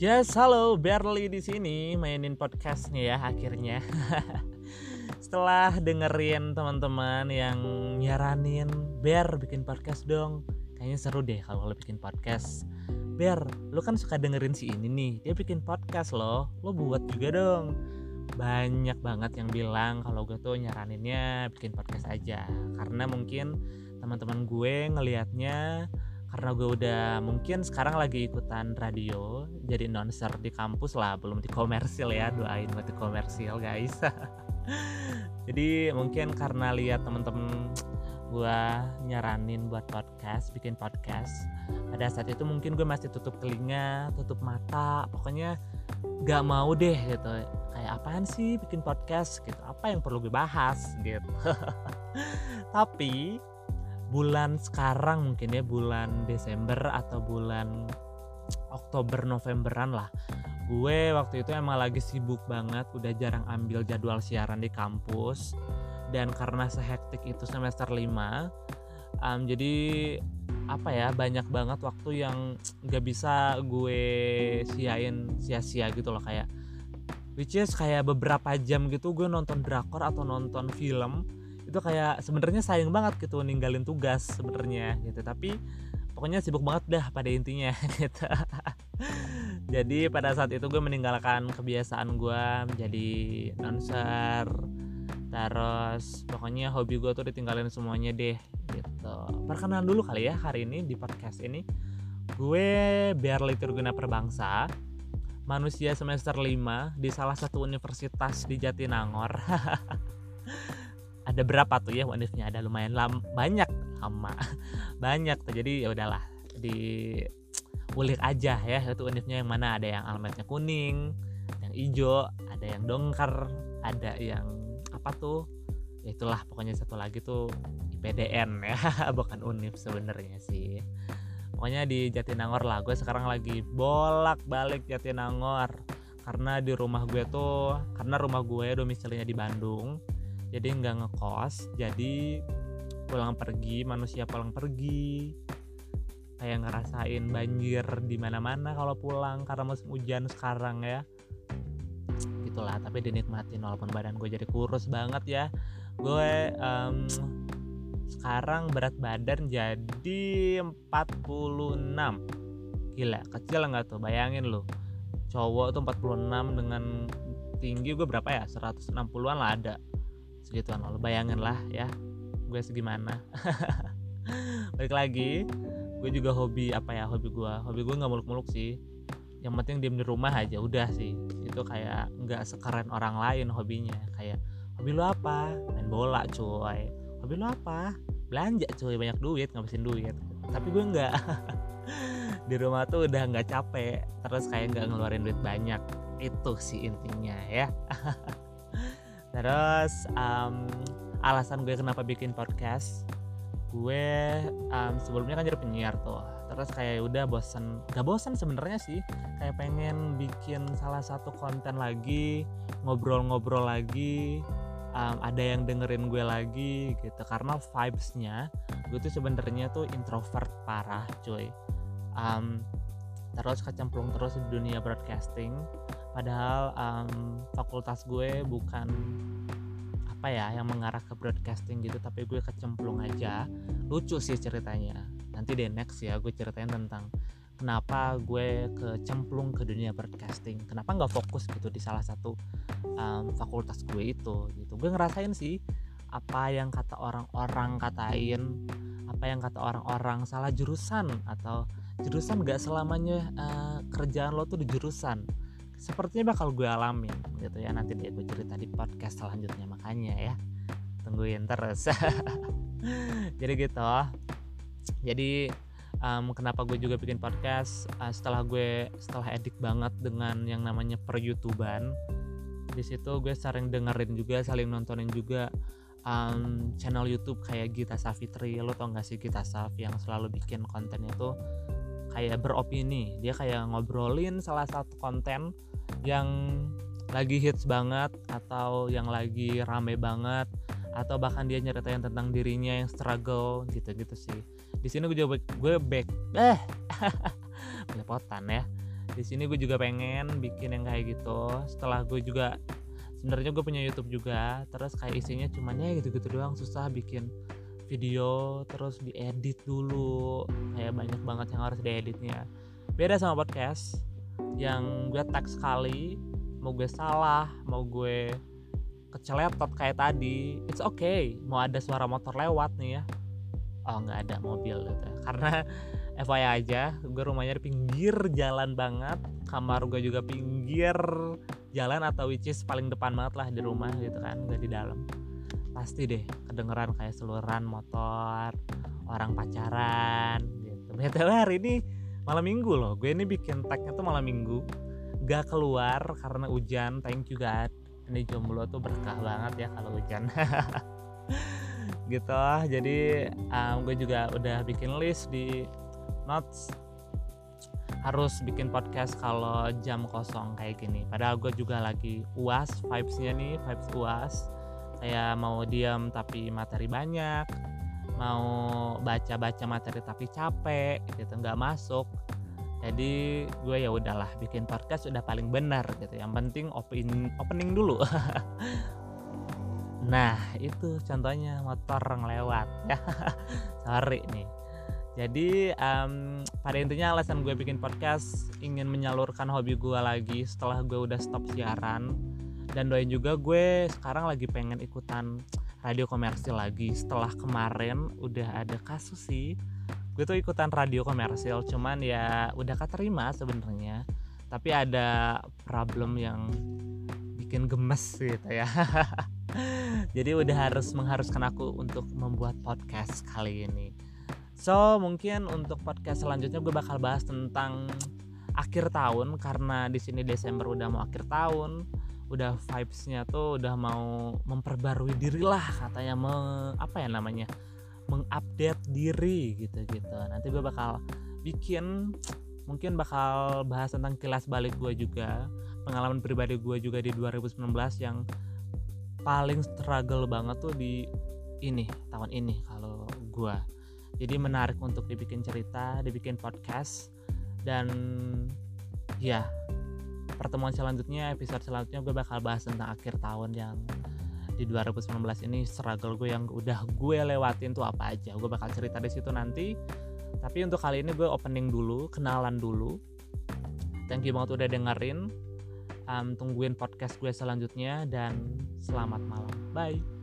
Yes, halo, Berli di sini mainin podcastnya ya akhirnya. Setelah dengerin teman-teman yang nyaranin, Ber bikin podcast dong. Kayaknya seru deh kalau lo bikin podcast. Ber, lo kan suka dengerin si ini nih, dia bikin podcast loh, lo buat juga dong. Banyak banget yang bilang kalau gue tuh nyaraninnya bikin podcast aja, karena mungkin teman-teman gue ngelihatnya karena gue udah mungkin sekarang lagi ikutan radio jadi announcer di kampus lah belum di komersil ya doain buat di komersil guys. Jadi mungkin karena lihat temen-temen gue nyaranin buat podcast bikin podcast pada saat itu mungkin gue masih tutup telinga tutup mata pokoknya gak mau deh gitu. Kayak apaan sih bikin podcast? Gitu. Apa yang perlu gue bahas? Gitu. Tapi bulan sekarang mungkin ya bulan Desember atau bulan Oktober Novemberan lah. Gue waktu itu emang lagi sibuk banget udah jarang ambil jadwal siaran di kampus. Dan karena sehektik itu semester 5 um, jadi apa ya banyak banget waktu yang gak bisa gue siain sia-sia gitu loh kayak which is kayak beberapa jam gitu gue nonton drakor atau nonton film itu kayak sebenarnya sayang banget gitu ninggalin tugas sebenarnya gitu. Tapi pokoknya sibuk banget dah pada intinya gitu. Jadi pada saat itu gue meninggalkan kebiasaan gue menjadi announcer terus pokoknya hobi gue tuh ditinggalin semuanya deh gitu. Perkenalan dulu kali ya hari ini di podcast ini. Gue biar liturguna perbangsa manusia semester 5 di salah satu universitas di Jatinangor ada berapa tuh ya unifnya ada lumayan lam banyak lama. Banyak tuh jadi ya udahlah di ulik aja ya itu unifnya yang mana? Ada yang alamatnya kuning yang hijau ada yang dongker ada yang apa tuh? Ya itulah pokoknya satu lagi tuh IPDN ya bukan unif sebenarnya sih. Pokoknya di Jatinangor lah gue sekarang lagi bolak balik Jatinangor. Karena di rumah gue tuh karena rumah gue domisilinya di Bandung jadi nggak ngekos jadi pulang pergi manusia pulang pergi. Kayak ngerasain banjir di mana-mana kalau pulang karena musim hujan sekarang ya. Gitulah tapi dinikmatin walaupun badan gue jadi kurus banget ya. Gue um, sekarang berat badan jadi 46 gila kecil nggak tuh? Bayangin lo cowok tuh 46 dengan tinggi gue berapa ya? 160-an lah ada segituan lo bayangin lah ya gue segimana. Balik lagi gue juga hobi apa ya hobi gue. Hobi gue nggak muluk-muluk sih. Yang penting diem di rumah aja udah sih. Itu kayak nggak sekeren orang lain hobinya. Kayak hobi lo apa? Main bola cuy. Hobi lo apa? Belanja cuy. Banyak duit ngabisin duit. Tapi gue nggak. Di rumah tuh udah nggak capek. Terus kayak nggak ngeluarin duit banyak. Itu sih intinya ya terus um, alasan gue kenapa bikin podcast gue um, sebelumnya kan jadi penyiar tuh. Terus kayak udah bosen gak bosen sebenarnya sih. Kayak pengen bikin salah satu konten lagi ngobrol-ngobrol lagi um, ada yang dengerin gue lagi gitu. Karena vibesnya gue tuh sebenarnya tuh introvert parah cuy. Um, terus kecemplung terus di dunia broadcasting padahal um, fakultas gue bukan apa ya yang mengarah ke broadcasting gitu tapi gue kecemplung aja. Lucu sih ceritanya. Nanti deh next ya gue ceritain tentang kenapa gue kecemplung ke dunia broadcasting. Kenapa nggak fokus gitu di salah satu um, fakultas gue itu gitu. Gue ngerasain sih apa yang kata orang-orang katain apa yang kata orang-orang salah jurusan atau jurusan gak selamanya uh, kerjaan lo tuh di jurusan sepertinya bakal gue alamin gitu ya nanti dia gue cerita di podcast selanjutnya makanya ya tungguin terus. Jadi gitu. Jadi um, kenapa gue juga bikin podcast? Uh, setelah gue setelah edik banget dengan yang namanya per youtuban di situ gue sering dengerin juga saling nontonin juga um, channel YouTube kayak Gita Safitri lo tau gak sih Gita Saf yang selalu bikin kontennya tuh kayak beropini. Dia kayak ngobrolin salah satu konten yang lagi hits banget atau yang lagi rame banget atau bahkan dia nyeritain tentang dirinya yang struggle gitu-gitu sih. Di sini gue juga gue back eh belepotan ya. Di sini gue juga pengen bikin yang kayak gitu. Setelah gue juga sebenarnya gue punya YouTube juga terus kayak isinya cuman ya gitu-gitu doang susah bikin video terus diedit dulu. Kayak banyak banget yang harus dieditnya. Beda sama podcast yang gue tag sekali mau gue salah mau gue keceletot kayak tadi it's okay. Mau ada suara motor lewat nih ya. Oh nggak ada mobil gitu. Karena FYI aja gue rumahnya di pinggir jalan banget kamar gue juga pinggir jalan atau which is paling depan banget lah di rumah gitu kan gak di dalam pasti deh kedengeran kayak seluruhan motor orang pacaran gitu. Btw hari ini malam minggu loh. Gue ini bikin tagnya tuh malam minggu. Gak keluar karena hujan. Thank you God. Ini jomblo tuh berkah banget ya kalau hujan. Gitu. Jadi um, gue juga udah bikin list di notes. Harus bikin podcast kalau jam kosong kayak gini. Padahal gue juga lagi uas vibesnya nih vibes uas saya mau diam tapi materi banyak mau baca-baca materi tapi capek gitu nggak masuk. Jadi gue ya udahlah bikin podcast udah paling benar gitu. Yang penting open opening dulu. Nah itu contohnya motor ngelewat ya. Sorry nih. Jadi um, pada intinya alasan gue bikin podcast ingin menyalurkan hobi gue lagi setelah gue udah stop siaran dan doain juga gue sekarang lagi pengen ikutan radio komersil lagi. Setelah kemarin udah ada kasus sih gue tuh ikutan radio komersil. Cuman ya udah keterima sebenarnya. Tapi ada problem yang bikin gemes gitu ya. Jadi udah harus mengharuskan aku untuk membuat podcast kali ini. So mungkin untuk podcast selanjutnya gue bakal bahas tentang akhir tahun. Karena di sini Desember udah mau akhir tahun, udah vibesnya tuh udah mau memperbarui diri lah katanya me, apa ya namanya mengupdate diri gitu gitu. Nanti gue bakal bikin mungkin bakal bahas tentang kilas balik gue juga pengalaman pribadi gue juga di 2019 yang paling struggle banget tuh di ini tahun ini kalau gue jadi menarik untuk dibikin cerita dibikin podcast dan ya pertemuan selanjutnya episode selanjutnya gue bakal bahas tentang akhir tahun yang di 2019 ini struggle gue yang udah gue lewatin tuh apa aja. Gue bakal cerita di situ nanti. Tapi untuk kali ini gue opening dulu kenalan dulu. Thank you banget udah dengerin. Um, tungguin podcast gue selanjutnya dan selamat malam. Bye